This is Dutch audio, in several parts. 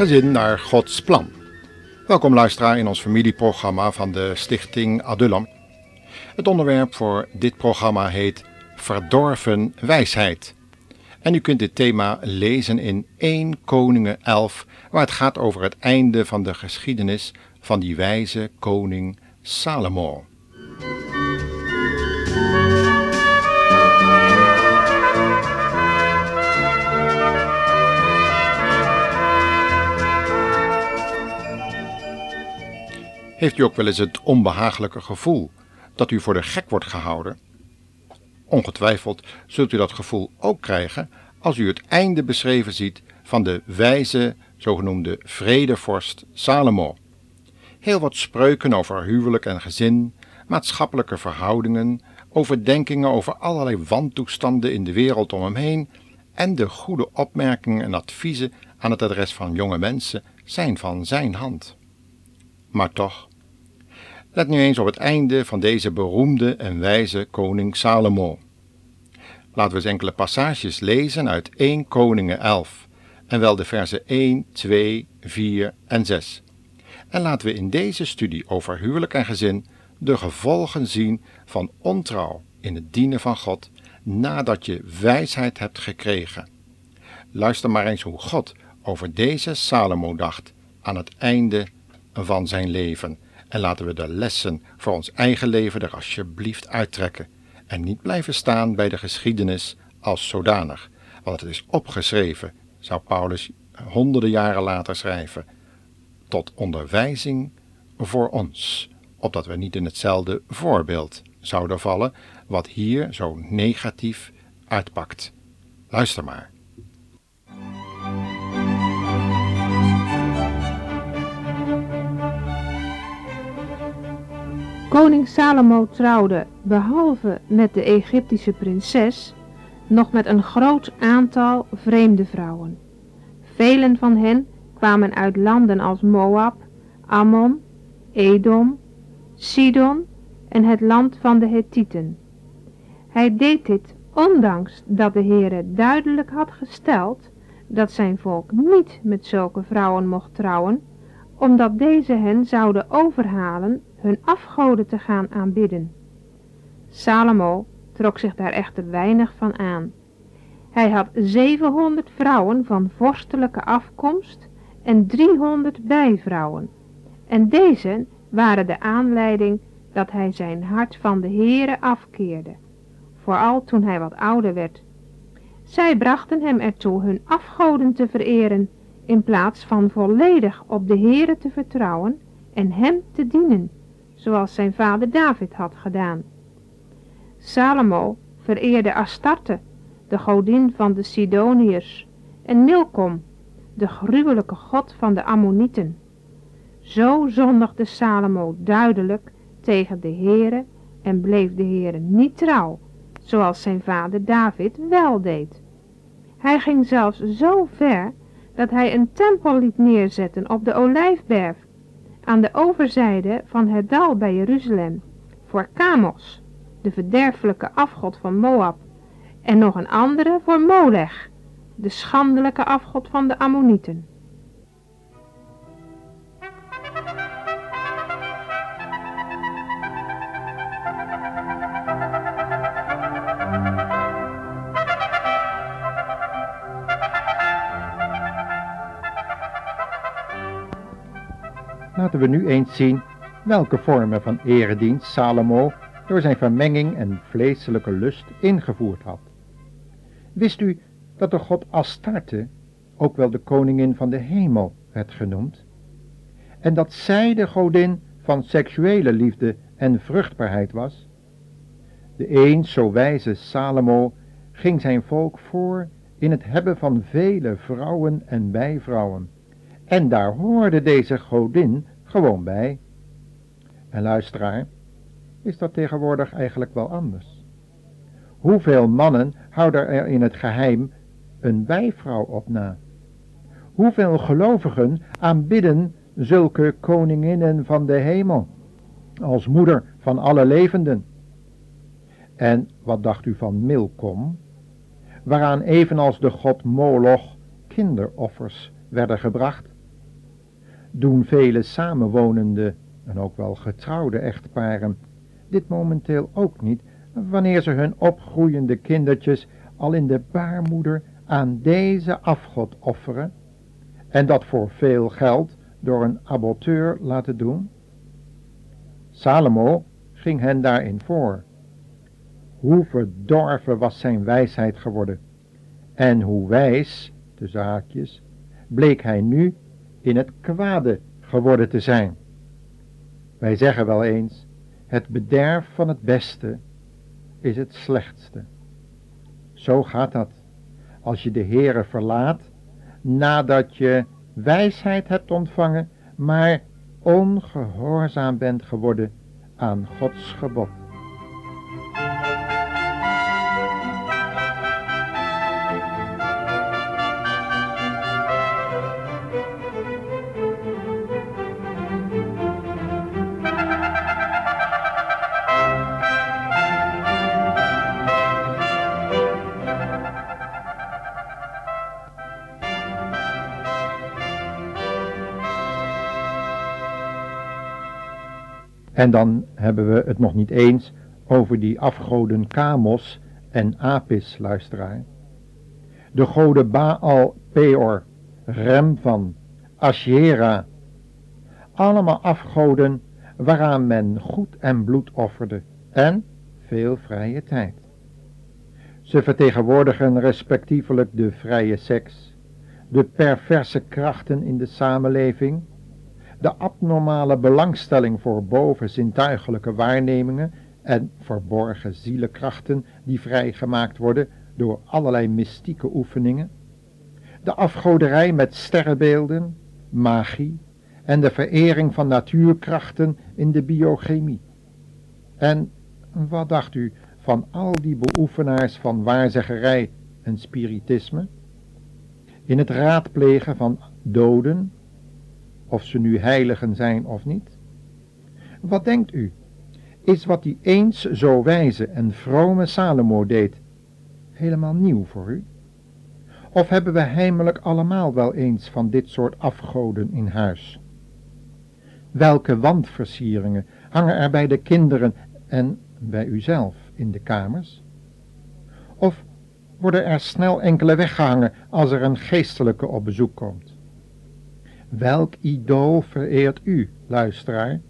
Gezin naar Gods plan. Welkom luisteraar in ons familieprogramma van de stichting Adullam. Het onderwerp voor dit programma heet Verdorven wijsheid. En u kunt dit thema lezen in 1 Koningen 11, waar het gaat over het einde van de geschiedenis van die wijze koning Salomo. Heeft u ook wel eens het onbehagelijke gevoel dat u voor de gek wordt gehouden? Ongetwijfeld zult u dat gevoel ook krijgen als u het einde beschreven ziet van de wijze, zogenoemde vredevorst Salomo. Heel wat spreuken over huwelijk en gezin, maatschappelijke verhoudingen, overdenkingen over allerlei wantoestanden in de wereld om hem heen en de goede opmerkingen en adviezen aan het adres van jonge mensen zijn van zijn hand. Maar toch, Let nu eens op het einde van deze beroemde en wijze koning Salomo. Laten we eens enkele passages lezen uit 1 Koningen 11 en wel de versen 1, 2, 4 en 6. En laten we in deze studie over huwelijk en gezin de gevolgen zien van ontrouw in het dienen van God nadat je wijsheid hebt gekregen. Luister maar eens hoe God over deze Salomo dacht aan het einde van zijn leven en laten we de lessen voor ons eigen leven er alsjeblieft uittrekken en niet blijven staan bij de geschiedenis als zodanig. Want het is opgeschreven, zou Paulus honderden jaren later schrijven, tot onderwijzing voor ons, opdat we niet in hetzelfde voorbeeld zouden vallen, wat hier zo negatief uitpakt. Luister maar. Koning Salomo trouwde, behalve met de Egyptische prinses, nog met een groot aantal vreemde vrouwen. Velen van hen kwamen uit landen als Moab, Ammon, Edom, Sidon en het land van de Hethieten. Hij deed dit ondanks dat de Heere duidelijk had gesteld dat zijn volk niet met zulke vrouwen mocht trouwen, omdat deze hen zouden overhalen hun afgoden te gaan aanbidden. Salomo trok zich daar echter weinig van aan. Hij had 700 vrouwen van vorstelijke afkomst en 300 bijvrouwen. En deze waren de aanleiding dat hij zijn hart van de Heere afkeerde, vooral toen hij wat ouder werd. Zij brachten hem ertoe hun afgoden te vereren, in plaats van volledig op de Heere te vertrouwen en hem te dienen zoals zijn vader David had gedaan. Salomo vereerde Astarte, de godin van de Sidoniërs, en Milkom, de gruwelijke god van de Ammonieten. Zo zondigde Salomo duidelijk tegen de Heere en bleef de Heere niet trouw, zoals zijn vader David wel deed. Hij ging zelfs zo ver dat hij een tempel liet neerzetten op de Olijfberg aan de overzijde van het dal bij Jeruzalem, voor Kamos, de verderfelijke afgod van Moab, en nog een andere voor Molech, de schandelijke afgod van de Ammonieten. We nu eens zien welke vormen van eredienst Salomo door zijn vermenging en vleeselijke lust ingevoerd had. Wist u dat de god Astarte ook wel de koningin van de hemel werd genoemd? En dat zij de godin van seksuele liefde en vruchtbaarheid was? De eens zo wijze Salomo ging zijn volk voor in het hebben van vele vrouwen en bijvrouwen en daar hoorde deze godin gewoon bij. En luisteraar, is dat tegenwoordig eigenlijk wel anders? Hoeveel mannen houden er in het geheim een bijvrouw op na? Hoeveel gelovigen aanbidden zulke koninginnen van de hemel, als moeder van alle levenden? En wat dacht u van Milkom, waaraan evenals de god Moloch kinderoffers werden gebracht? Doen vele samenwonende en ook wel getrouwde echtparen dit momenteel ook niet, wanneer ze hun opgroeiende kindertjes al in de baarmoeder aan deze afgod offeren en dat voor veel geld door een aborteur laten doen? Salomo ging hen daarin voor. Hoe verdorven was zijn wijsheid geworden en hoe wijs, de zaakjes, bleek hij nu in het kwade geworden te zijn. Wij zeggen wel eens, het bederf van het beste is het slechtste. Zo gaat dat. Als je de Heere verlaat, nadat je wijsheid hebt ontvangen, maar ongehoorzaam bent geworden aan Gods gebod. En dan hebben we het nog niet eens over die afgoden Kamos en Apis, luisteraar. De goden Baal, Peor, Remvan, Asherah. Allemaal afgoden waaraan men goed en bloed offerde en veel vrije tijd. Ze vertegenwoordigen respectievelijk de vrije seks, de perverse krachten in de samenleving, de abnormale belangstelling voor bovenzintuigelijke waarnemingen en verborgen zielekrachten die vrijgemaakt worden door allerlei mystieke oefeningen, de afgoderij met sterrenbeelden, magie en de verering van natuurkrachten in de biochemie. En wat dacht u van al die beoefenaars van waarzeggerij en spiritisme? In het raadplegen van doden of ze nu heiligen zijn of niet? Wat denkt u? Is wat die eens zo wijze en vrome Salomo deed helemaal nieuw voor u? Of hebben we heimelijk allemaal wel eens van dit soort afgoden in huis? Welke wandversieringen hangen er bij de kinderen en bij uzelf in de kamers? Of worden er snel enkele weggehangen als er een geestelijke op bezoek komt? Welk idool vereert u, luisteraar?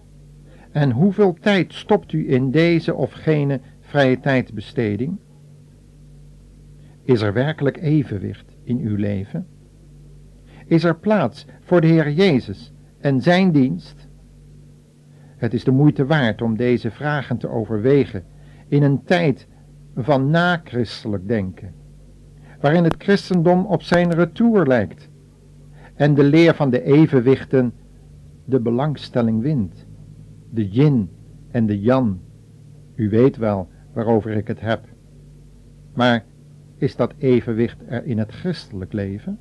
En hoeveel tijd stopt u in deze of gene vrije tijdbesteding? Is er werkelijk evenwicht in uw leven? Is er plaats voor de Heer Jezus en zijn dienst? Het is de moeite waard om deze vragen te overwegen in een tijd van na-christelijk denken, waarin het christendom op zijn retour lijkt en de leer van de evenwichten de belangstelling wint. De yin en de yan. U weet wel waarover ik het heb. Maar is dat evenwicht er in het christelijk leven?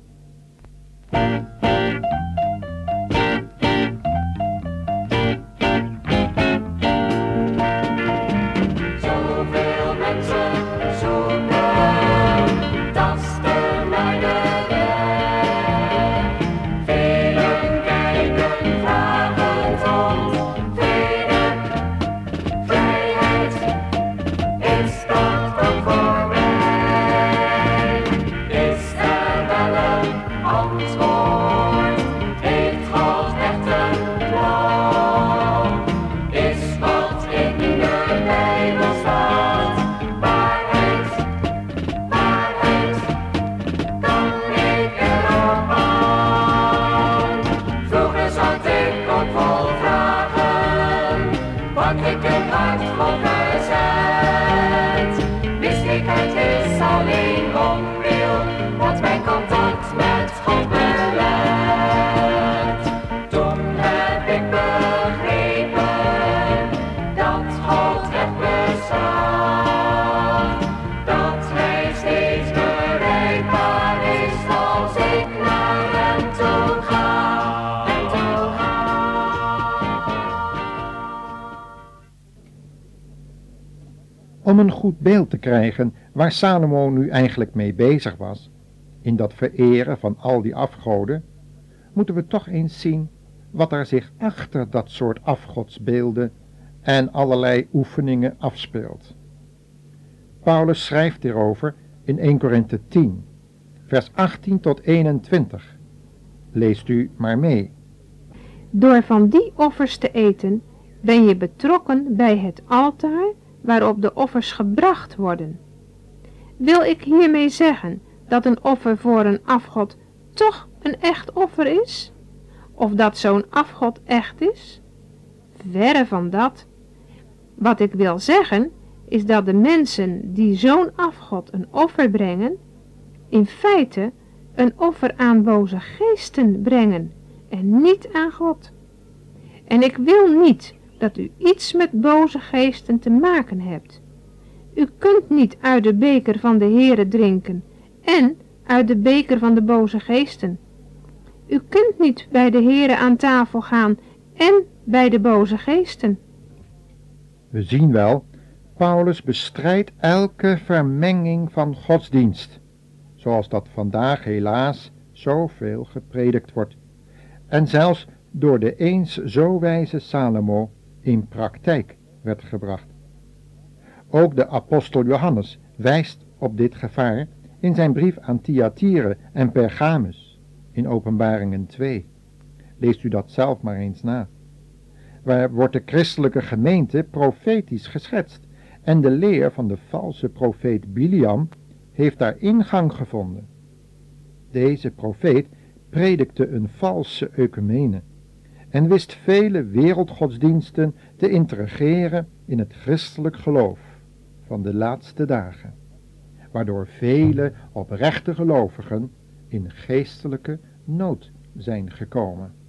Om een goed beeld te krijgen waar Salomo nu eigenlijk mee bezig was, in dat vereren van al die afgoden, moeten we toch eens zien wat er zich achter dat soort afgodsbeelden en allerlei oefeningen afspeelt. Paulus schrijft hierover in 1 Korinthe 10, vers 18 tot 21. Leest u maar mee. Door van die offers te eten ben je betrokken bij het altaar waarop de offers gebracht worden. Wil ik hiermee zeggen dat een offer voor een afgod toch een echt offer is? Of dat zo'n afgod echt is? Verre van dat. Wat ik wil zeggen is dat de mensen die zo'n afgod een offer brengen, in feite een offer aan boze geesten brengen en niet aan God. En ik wil niet dat u iets met boze geesten te maken hebt. U kunt niet uit de beker van de Heere drinken en uit de beker van de boze geesten. U kunt niet bij de Heere aan tafel gaan en bij de boze geesten. We zien wel, Paulus bestrijdt elke vermenging van godsdienst, zoals dat vandaag helaas zoveel gepredikt wordt, en zelfs door de eens zo wijze Salomo in praktijk werd gebracht. Ook de apostel Johannes wijst op dit gevaar in zijn brief aan Thyatire en Pergamus in Openbaringen 2. Leest u dat zelf maar eens na. Waar wordt de christelijke gemeente profetisch geschetst en de leer van de valse profeet Biliam heeft daar ingang gevonden. Deze profeet predikte een valse ecumene en wist vele wereldgodsdiensten te integreren in het christelijk geloof van de laatste dagen, waardoor vele oprechte gelovigen in geestelijke nood zijn gekomen.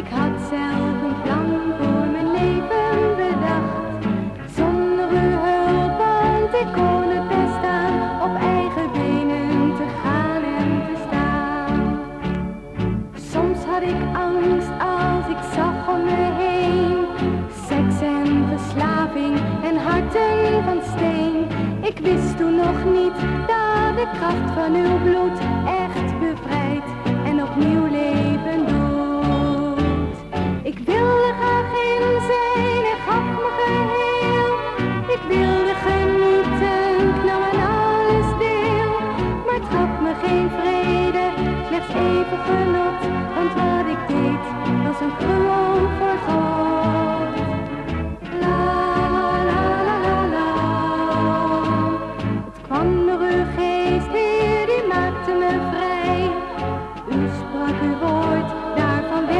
Ik had zelf een plan voor mijn leven bedacht. Zonder uw hulp, want ik kon het bestaan op eigen benen te gaan en te staan. Soms had ik angst als ik zag om me heen. Seks en verslaving en harten van steen. Ik wist toen nog niet dat de kracht van uw bloed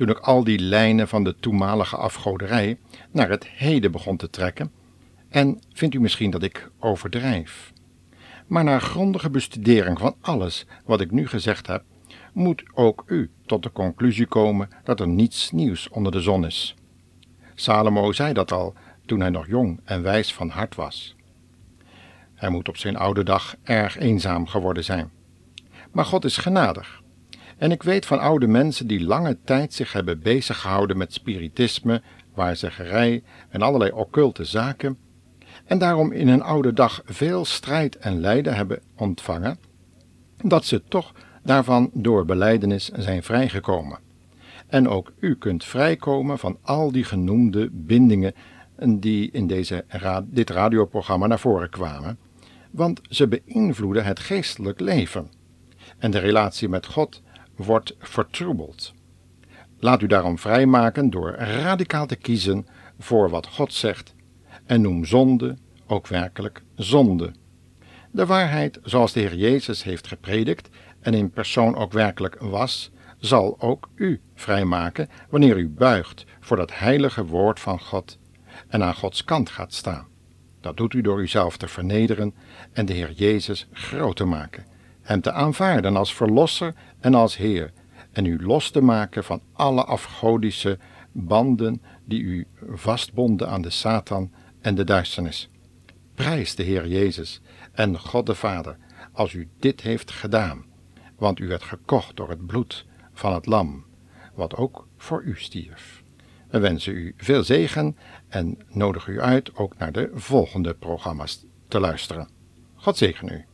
toen ik al die lijnen van de toenmalige afgoderij naar het heden begon te trekken. En vindt u misschien dat ik overdrijf? Maar na grondige bestudering van alles wat ik nu gezegd heb, moet ook u tot de conclusie komen dat er niets nieuws onder de zon is. Salomo zei dat al toen hij nog jong en wijs van hart was. Hij moet op zijn oude dag erg eenzaam geworden zijn. Maar God is genadig en ik weet van oude mensen die lange tijd zich hebben beziggehouden met spiritisme, waarzeggerij en allerlei occulte zaken, en daarom in hun oude dag veel strijd en lijden hebben ontvangen, dat ze toch daarvan door beleidenis zijn vrijgekomen. En ook u kunt vrijkomen van al die genoemde bindingen die in deze dit radioprogramma naar voren kwamen, want ze beïnvloeden het geestelijk leven en de relatie met God wordt vertroebeld. Laat u daarom vrijmaken door radicaal te kiezen voor wat God zegt en noem zonde ook werkelijk zonde. De waarheid zoals de Heer Jezus heeft gepredikt en in persoon ook werkelijk was, zal ook u vrijmaken wanneer u buigt voor dat heilige woord van God en aan Gods kant gaat staan. Dat doet u door uzelf te vernederen en de Heer Jezus groot te maken, Hem te aanvaarden als Verlosser en als Heer, en u los te maken van alle afgodische banden die u vastbonden aan de Satan en de duisternis. Prijs de Heer Jezus en God de Vader als u dit heeft gedaan, want u werd gekocht door het bloed van het lam, wat ook voor u stierf. We wensen u veel zegen en nodigen u uit ook naar de volgende programma's te luisteren. God zegen u.